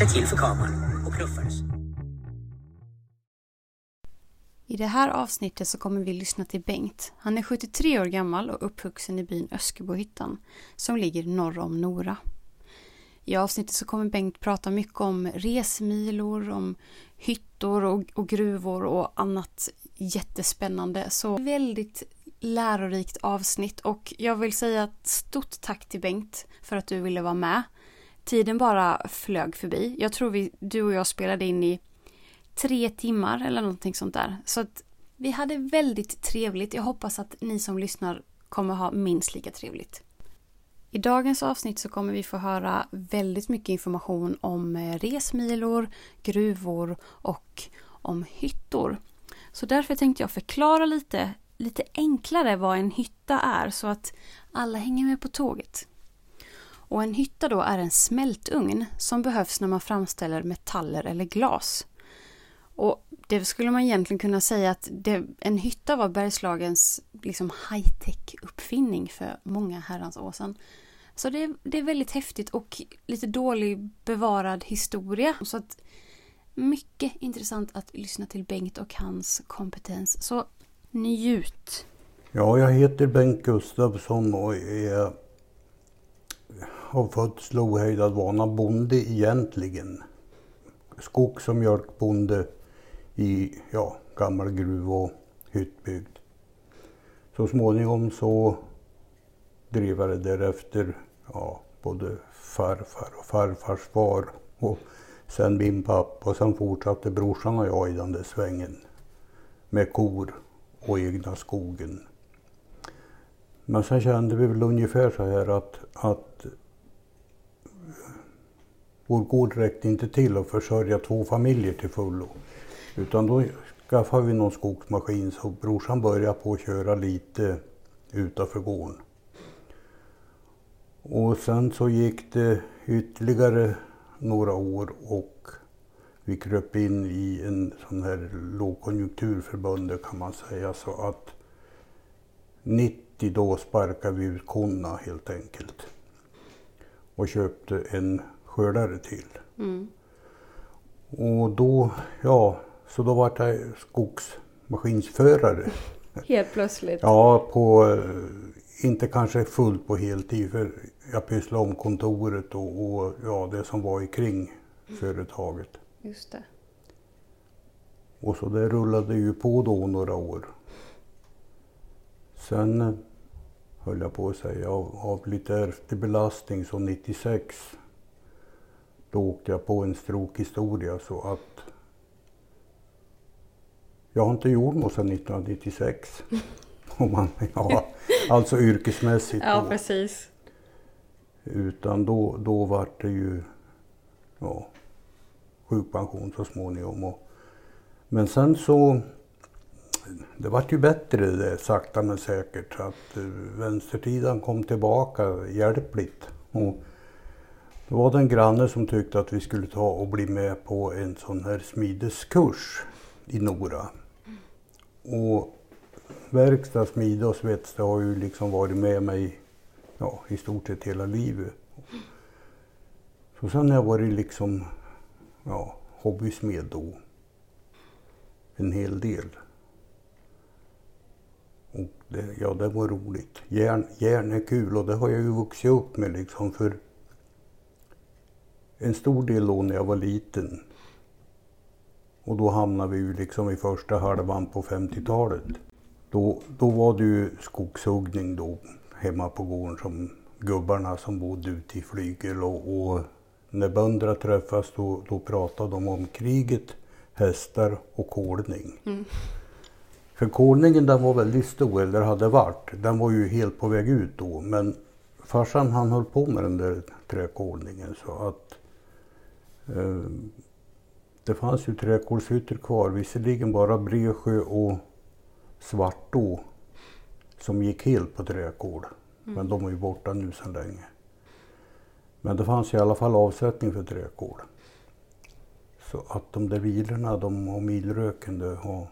sig till för kameran och knuffades. I det här avsnittet så kommer vi lyssna till Bengt. Han är 73 år gammal och uppvuxen i byn Öskebohyttan som ligger norr om Nora. I avsnittet så kommer Bengt prata mycket om resmilor, om hyttor och, och gruvor och annat jättespännande. Så väldigt lärorikt avsnitt och jag vill säga ett stort tack till Bengt för att du ville vara med. Tiden bara flög förbi. Jag tror vi, du och jag spelade in i tre timmar eller någonting sånt där. Så att vi hade väldigt trevligt. Jag hoppas att ni som lyssnar kommer ha minst lika trevligt. I dagens avsnitt så kommer vi få höra väldigt mycket information om eh, resmilor, gruvor och om hyttor. Så därför tänkte jag förklara lite, lite enklare vad en hytta är så att alla hänger med på tåget. Och en hytta då är en smältugn som behövs när man framställer metaller eller glas. Och det skulle man egentligen kunna säga att det, en hytta var Bergslagens liksom high-tech uppfinning för många herrans år sedan. Så det, det, är väldigt häftigt och lite dålig bevarad historia. Så att mycket intressant att lyssna till Bengt och hans kompetens. Så njut! Ja, jag heter Bengt Gustafsson och är, har fötts ohejdad vana bonde egentligen. Skogs och mjölkbonde i ja, gammal gruv och hyttbygd. Så småningom så drev jag det därefter ja, både farfar och farfars far och sen min pappa och sen fortsatte brorsan och jag i den där svängen med kor och egna skogen. Men sen kände vi väl ungefär så här att, att vår gård räckte inte till att försörja två familjer till fullo. Utan då skaffade vi någon skogsmaskin så brorsan började på att köra lite utanför gården. Och sen så gick det ytterligare några år och vi kröp in i en sån här lågkonjunkturförbund kan man säga. Så att 90 då sparkade vi ut konna helt enkelt. Och köpte en skördare till. Mm. Och då, ja, så då var jag skogsmaskinsförare. Helt plötsligt? Ja, på, eh, inte kanske fullt på heltid för jag pysslade om kontoret och, och ja, det som var kring företaget. Just det. Och så det rullade ju på då några år. Sen eh, höll jag på att säga av, av lite ärftlig belastning så 96 då åkte jag på en strokhistoria så att jag har inte gjort något sedan 1996. Om man, ja, alltså yrkesmässigt. Ja, precis. Utan då, då var det ju ja, sjukpension så småningom. Och, men sen så, det vart ju bättre det sakta men säkert. att uh, vänstersidan kom tillbaka hjälpligt. Och det var den en granne som tyckte att vi skulle ta och bli med på en sån här smideskurs i Nora. Och verkstad, smide och svets det har ju liksom varit med mig ja, i stort sett hela livet. Så sen har jag varit liksom ja, hobbysmed då. En hel del. Och det, ja, det var roligt. Järn, järn är kul och det har jag ju vuxit upp med liksom för en stor del då när jag var liten. Och då hamnade vi ju liksom i första halvan på 50-talet. Då, då var det ju skogshuggning då hemma på gården som gubbarna som bodde ute i flygel och, och när bönderna träffas då, då pratade de om kriget, hästar och kolning. Mm. För kolningen den var väldigt stor, eller hade varit. Den var ju helt på väg ut då men farsan han höll på med den där träkolningen så att det fanns ju träkolshyttor kvar, visserligen bara Bresjö och Svartå som gick helt på träkol. Mm. Men de är ju borta nu sedan länge. Men det fanns i alla fall avsättning för träkol. Så att de där vilorna de, och milröken det har,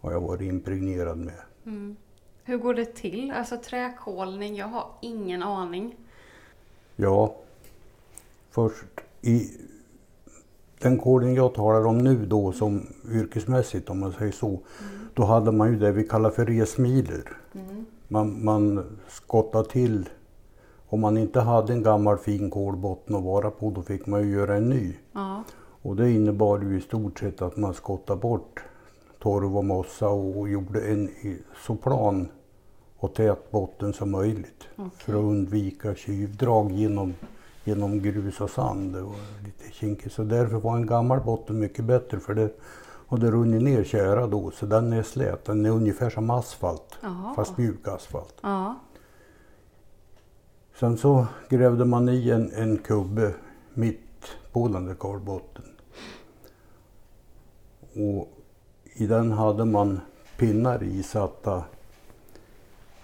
har jag varit impregnerad med. Mm. Hur går det till? Alltså träkolning, jag har ingen aning. Ja, först i den kolen jag talar om nu då som yrkesmässigt om man säger så. Då hade man ju det vi kallar för resmiler. Man, man skottade till. Om man inte hade en gammal fin kolbotten att vara på då fick man ju göra en ny. Ja. Och det innebar ju i stort sett att man skottade bort torv och mossa och gjorde en så plan och tät botten som möjligt. För att undvika tjuvdrag genom, genom grus och sand. Det var lite kinkigt. Så därför var en gammal botten mycket bättre för det hade runnit ner tjära då så den är slät. Den är ungefär som asfalt Jaha. fast mjuk asfalt. Ja. Sen så grävde man i en, en kubbe mitt på den där kalbotten. Och i den hade man pinnar isatta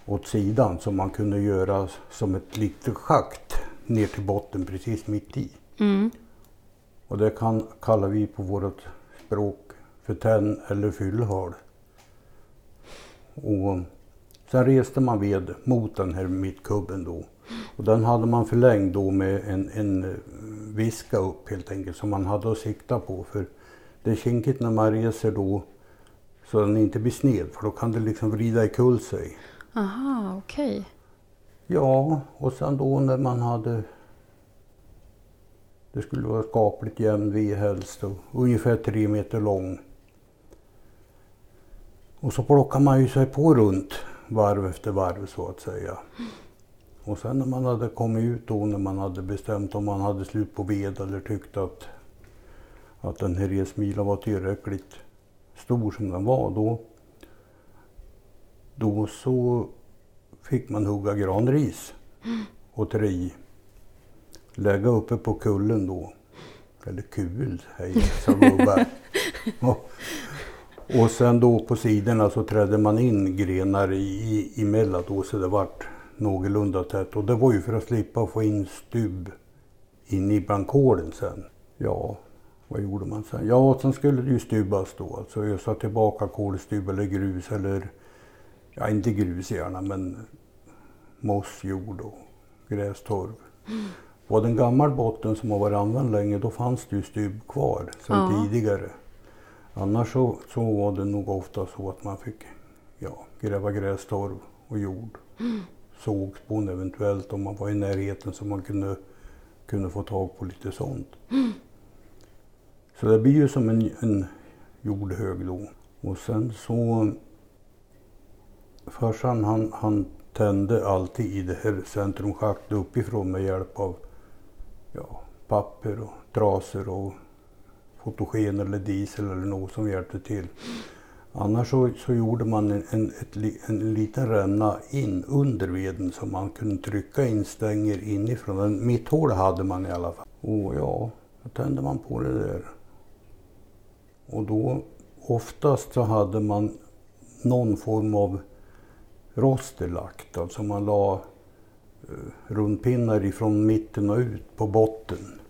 åt sidan som man kunde göra som ett litet schakt ner till botten precis mitt i. Mm. Och det kan, kallar vi på vårt språk för tenn eller fyllhål. Och sen reste man ved mot den här mittkubben då. Och den hade man förlängd då med en, en eh, viska upp helt enkelt som man hade att sikta på. För det är kinkigt när man reser då så den inte blir sned för då kan det liksom vrida ikull sig. Aha, okej. Ja, och sen då när man hade... Det skulle vara skapligt jämn ved helst och ungefär tre meter lång. Och så plockar man ju sig på runt varv efter varv så att säga. Och sen när man hade kommit ut då när man hade bestämt om man hade slut på ved eller tyckte att, att den här resmilan var tillräckligt stor som den var då. Då så fick man hugga granris och trä i. Lägga uppe på kullen då. Eller kul, hej, sa gubbar. och, och sen då på sidorna så trädde man in grenar i, i, emellan då så det vart någorlunda tätt. Och det var ju för att slippa få in stubb in i bland kolen sen. Ja, vad gjorde man sen? Ja, sen skulle det ju stubbas då. Alltså ösa tillbaka kolstubb eller grus eller, ja inte grus gärna men mossjord och grästorv. Var det en gammal botten som har varit använd länge då fanns det ju stubb kvar sedan Ja. tidigare. Annars så, så var det nog ofta så att man fick ja, gräva grästorv och jord. Sågspån eventuellt om man var i närheten så man kunde, kunde få tag på lite sånt. Så det blir ju som en, en jordhög då. Och sen så Farsan han, han tände alltid i det här centrumschaktet uppifrån med hjälp av ja, papper och trasor och fotogen eller diesel eller något som hjälpte till. Annars så, så gjorde man en, en, ett, en liten ränna in under veden så man kunde trycka in stänger inifrån. En mitthål hade man i alla fall. Och ja, då tände man på det där. Och då oftast så hade man någon form av roster lagt. Alltså man la eh, rundpinnar ifrån mitten och ut på botten.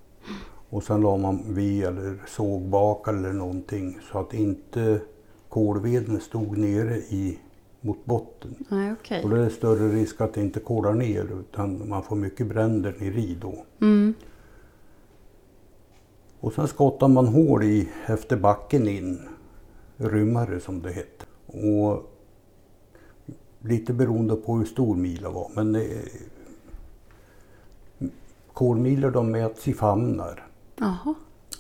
Och sen la man ved eller sågbak eller någonting så att inte kolveden stod nere i, mot botten. Nej, okej. Och då är det större risk att det inte kolar ner utan man får mycket bränder ner i då. Mm. Och sen skottar man hål i efter backen in, rymmare som det hette. Och lite beroende på hur stor mila var. Men eh, kolmilor de mäts i famnar. Jaha,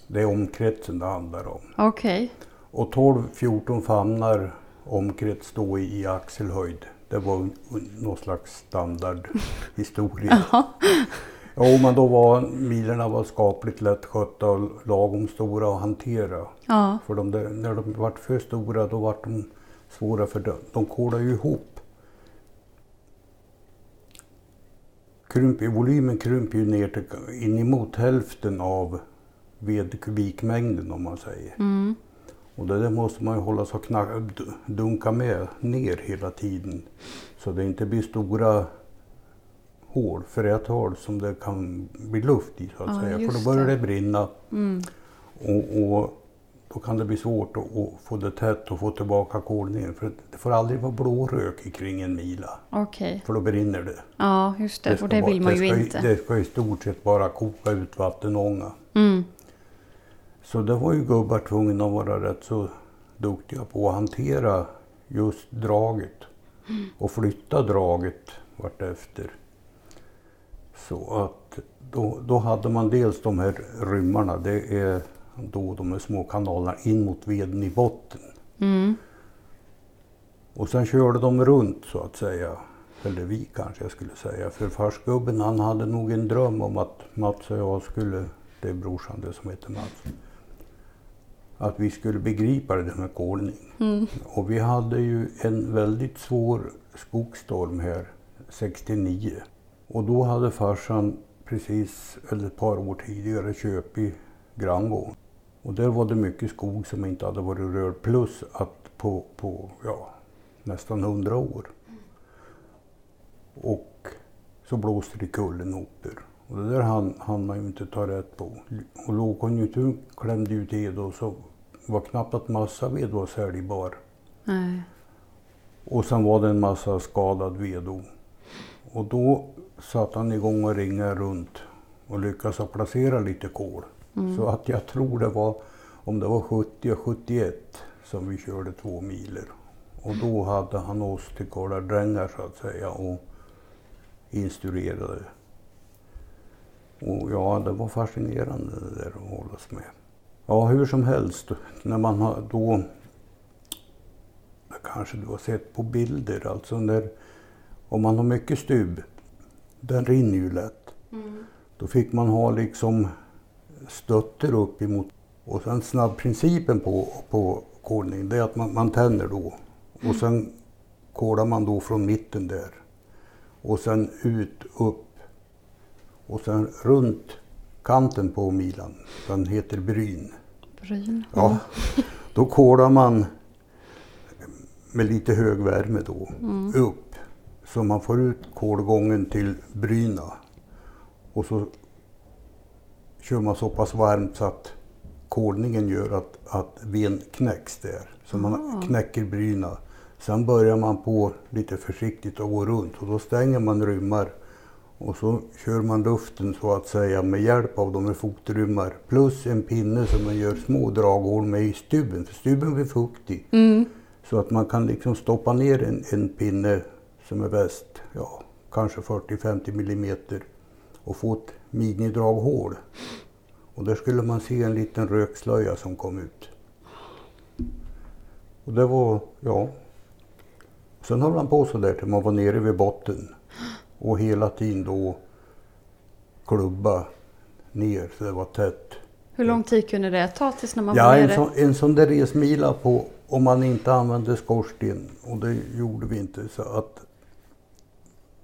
Det är omkretsen det handlar om. okej. Och 12-14 famnar omkrets då i, axelhöjd. Det var någon slags standardhistoria. Jo, men då var milorna var skapligt lättskötta och lagom stora att hantera. Ja, För de där, när de vart för stora då vart de svåra för de, de kolade ju ihop. Krymper, volymen krymper ju ner till inemot hälften av vedkubikmängden om man säger. mm. Och det där måste man ju hålla så knack, dunka med ner hela tiden. Så det inte blir stora hål, fräthål som det kan bli luft i så att Ja, säga. För då börjar det. det brinna. Mm. Och, och då kan det bli svårt att, få det tätt och få tillbaka kolningen. För det får aldrig vara blårök kring en mila. okej. För då brinner det. Ja, just det. ska och det vill man ju ska, inte. Det ska i stort sett bara koka ut vattenånga. Mm. Så det var ju gubbar tvungna att vara rätt så duktiga på att hantera just draget och flytta draget vartefter. Så att då, då hade man dels de här rymmarna, det är då de här små kanalerna in mot veden i botten. Mm. Och sen körde de runt så att säga. Eller vi kanske jag skulle säga. För farsgubben han hade nog en dröm om att Mats och jag skulle, det är brorsan det som heter Mats. Att vi skulle begripa det där med kolning. Mm. Och vi hade ju en väldigt svår skogsstorm här 69. Och då hade farsan precis, eller ett par år tidigare, köpt i granngården. Och där var det mycket skog som inte hade varit rörd. Plus att på, på ja, nästan hundra år. Och så blåste det kullenopor. Och det där hann, hann man ju inte ta rätt på. Och lågkonjunkturen klämde ju till då så var knappt att massaved var säljbar. Nej. Och sen var det en massa skadad ved då. Och då satte han igång och ringa runt och lyckades placera lite kol. Så att jag tror det var, om det var 70 och 71 som vi körde två miler. Och då hade han oss till kolardrängar så att säga och instruerade. Och ja, det var fascinerande det där att hållas med. Ja, hur som helst, när man har då kanske du har sett på bilder, alltså när, om man har mycket stubb, den rinner ju lätt. Då fick man ha liksom stötter upp emot och sen snabbprincipen på, på kolning det är att man, man tänder då. Och sen kolar man då från mitten där. Och sen ut, upp. Och sen runt kanten på milan, den heter bryn. Bryn. Ja, då kolar man med lite hög värme då upp. Så man får ut kolgången till bryna. Och så kör man så pass varmt så att kolningen gör att, att ven knäcks där. Så man Ah. knäcker bryna. Sen börjar man på lite försiktigt och gå runt och då stänger man rymmar och så kör man luften så att säga med hjälp av de här fotrymmar plus en pinne som man gör små draghål med i stubben, för stubben blir fuktig. Mm. Så att man kan liksom stoppa ner en, en pinne som är väst, ja, kanske 40-50 millimeter och få ett minidraghål. Och där skulle man se en liten rökslöja som kom ut. Och det var, ja. Sen höll man på så där till man var nere vid botten. Och hela tiden då klubba ner så det var tätt. Hur lång tid kunde det ta tills när man Ja, var en nere? sån, en sån där resmila på om man inte använde skorsten och det gjorde vi inte så att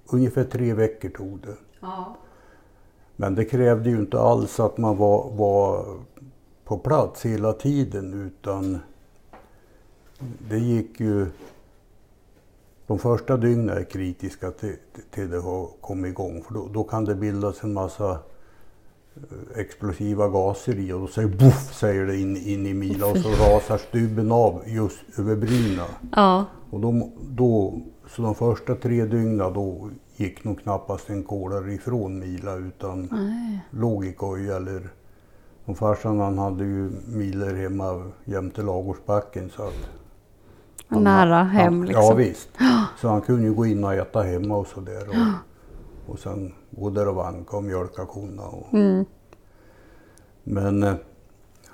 ungefär tre veckor tog det. Ja. Men det krävde ju inte alls att man var, var på plats hela tiden utan det gick ju de första dygnen är kritiska till, till det har kommit igång för då, då kan det bildas en massa eh, explosiva gaser i och då säger boff säger det in, in i Mila och så rasar stubben av just över bryna. Ja. Och då, då, så de första tre dygnen då gick nog knappast en kolare ifrån Mila utan Nej. låg i koja eller och farsan han hade ju miler hemma jämte Lagårdsbacken så att han- Nära hem han, liksom. Ja visst. Så han kunde ju gå in och äta hemma och sådär. Och, och sen gå där och vanka och mjölka korna. Och, Mm. Men eh,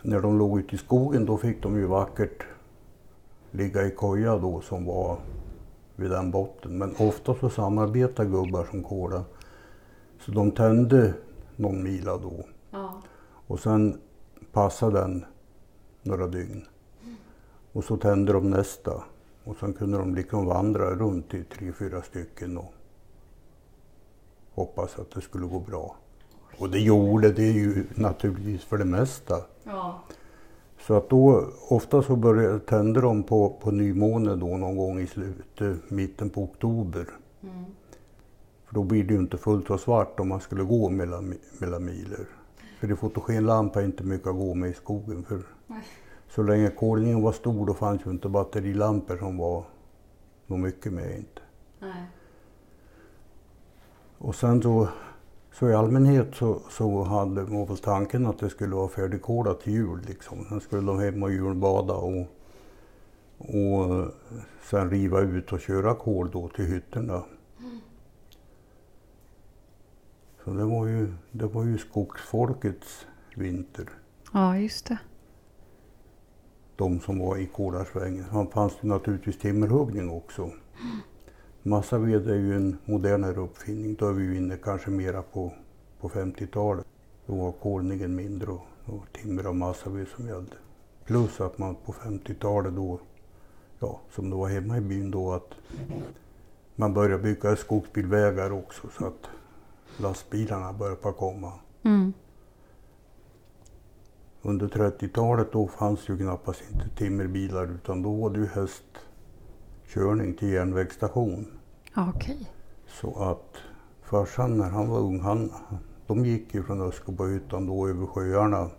när de låg ute i skogen då fick de ju vackert ligga i koja då som var vid den botten. Men ofta så samarbetade gubbar som kola. Så de tände någon mila då Ja. och sen passade den några dygn. Och så tände de nästa. Och sen kunde de liksom vandra runt i tre, fyra stycken och hoppas att det skulle gå bra. Och det gjorde det ju naturligtvis för det mesta. Ja. Så att då, ofta så började, tände de på, på nymåne då någon gång i slutet, mitten på oktober. För då blir det ju inte fullt så svart om man skulle gå mellan, mellan miler. För i fotogenlampa är inte mycket att gå med i skogen. För så länge kolningen var stor då fanns ju inte batterilampor som var nog mycket med inte. Nej. Och sen så Så i allmänhet så, så hade var väl tanken att det skulle vara färdigkolat till jul. Liksom. Sen skulle de hem och julbada och, och sen riva ut och köra kol då till hytterna. Så det var ju, det var ju skogsfolkets vinter. Ja, just det. De som var i Kolarsvängen. Sen fanns det naturligtvis timmerhuggning också. Massaved är ju en modernare uppfinning. Då är vi ju inne kanske mera på, på 50-talet. Då var kolningen mindre och, och timmer och massaved som gällde. Plus att man på 50-talet då, ja som det var hemma i byn då, att man började bygga skogsbilvägar också så att lastbilarna började komma. Mm. Under 30-talet då fanns ju knappast inte timmerbilar utan då var det ju hästkörning till järnvägsstation. Okej. Så att farsan när han var ung, han, de gick ju från Öskobohyttan då över sjöarna.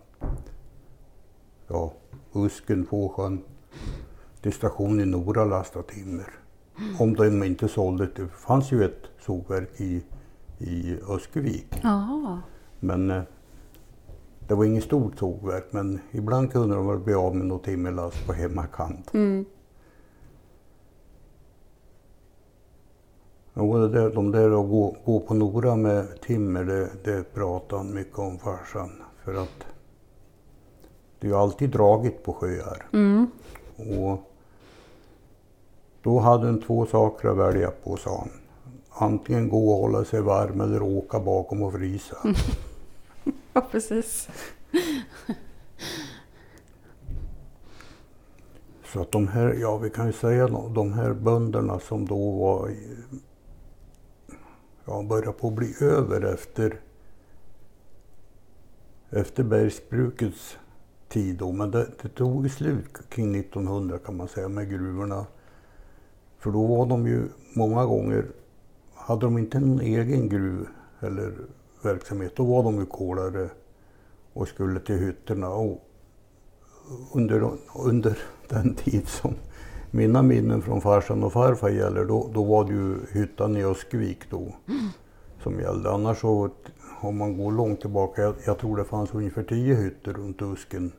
Ja, Usken, Fåsjön till station i Nora lasta timmer. Om de inte sålde det. Fanns ju ett sågverk i, i Öskevik. Ja. Men eh, det var inget stort sågverk men ibland kunde de väl bli av med något timmerlast på hemmakant. Mm. Det där, de där att gå, gå på Nora med timmer, det, det pratade han mycket om farsan. För att det är ju alltid dragit på sjöar. Mm. Och då hade han två saker att välja på, sa han. Antingen gå och hålla sig varm eller åka bakom och frysa. Ja, precis. Så att de här, ja vi kan ju säga de, de här bönderna som då var, ja började på att bli över efter, efter bergsbrukets tid då. Men det, det tog slut kring 1900 kan man säga med gruvorna. För då var de ju många gånger, hade de inte någon egen gruv eller verksamhet, då var de ju kolare och skulle till hytterna. Och under, under den tid som mina minnen från farsan och farfar gäller, då, då var det ju hyttan i Öskevik då som gällde. Annars så, om man går långt tillbaka, jag, jag tror det fanns ungefär tio hytter runt Usken.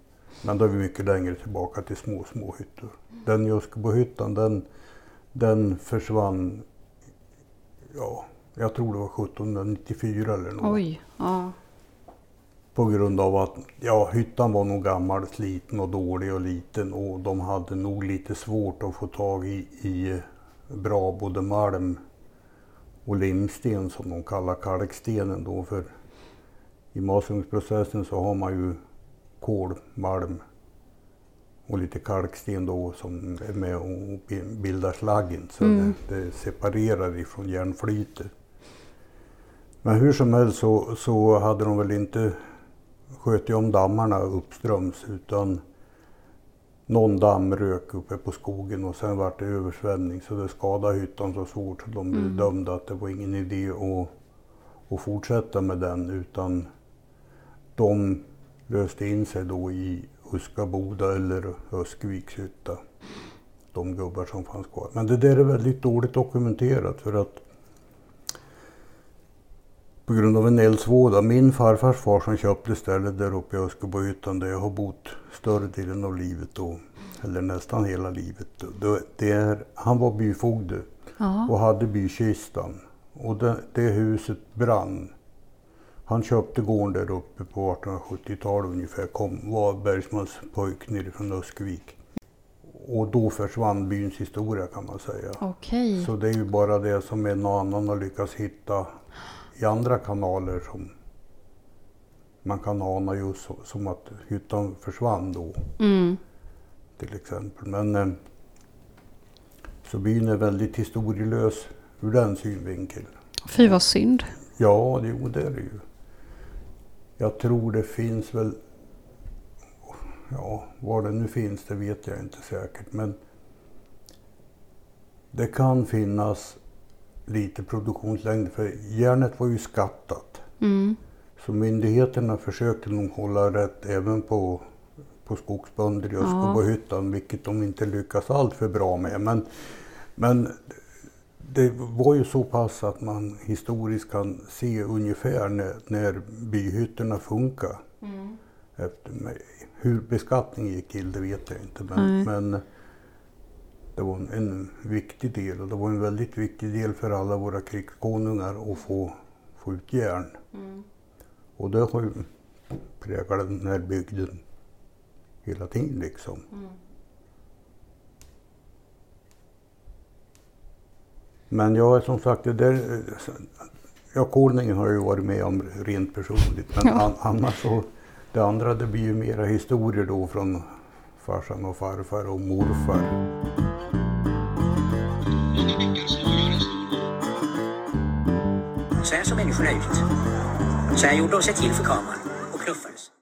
Men då är vi mycket längre tillbaka till små, små hytter. Den i Öskebohyttan, den, den försvann, ja, jag tror det var 1794 eller något. Oj. Ja. På grund av att ja, hyttan var nog gammal, sliten och dålig och liten och de hade nog lite svårt att få tag i, i bra både malm och limsten som de kallar kalkstenen då. För i masugnsprocessen så har man ju kol, malm och lite kalksten då som är med och bi- bildar slaggen. Så Mm. det, det separerar ifrån järnflytet. Men hur som helst så, så hade de väl inte sköt om dammarna uppströms utan någon damm rök uppe på skogen och sen vart det översvämning så det skadade hyttan så svårt så de Mm. bedömde att det var ingen idé att, att fortsätta med den utan de löste in sig då i Uskaboda eller Öskviks hytta. De gubbar som fanns kvar. Men det där är väldigt dåligt dokumenterat för att på grund av en eldsvåda. Min farfars far som köpte stället där uppe i Öskebyhyttan där jag har bott större delen av livet då. Eller nästan hela livet. Då, det är, han var byfogde Ja. och hade bykistan. Och det, det huset brann. Han köpte gården där uppe på 1870-talet ungefär. Kom, var bergsmanspojk nerifrån Öskevik. Och då försvann byns historia kan man säga. Okej. Så det är ju bara det som en och annan har lyckats hitta i andra kanaler som man kan ana just så, som att hyttan försvann då Mm. till exempel. Men eh, så byn är väldigt historielös ur den synvinkeln. Fy vad synd. Ja, det, jo, det är det ju. Jag tror det finns väl, ja, var det nu finns det vet jag inte säkert, men det kan finnas lite produktionslängd för järnet var ju skattat. Mm. Så myndigheterna försökte nog hålla rätt även på, på skogsbönder i Öskobohyttan, vilket de inte lyckas allt för bra med. Men, men det var ju så pass att man historiskt kan se ungefär när, när byhyttorna funkar. Mm. Efter, hur beskattningen gick till det vet jag inte. Men, men det var en, viktig del och det var en väldigt viktig del för alla våra krigskonungar att få, få ut järn. Mm. Och det har ju präglat den här bygden hela tiden liksom. Mm. Men jag som sagt, det där, ja Kolningen har jag ju varit med om rent personligt. Men Ja. an, annars så, det andra det blir ju mera historier då från farsan och farfar och morfar. Människorna ut. Så här gjorde de sig till för kameran och knuffades.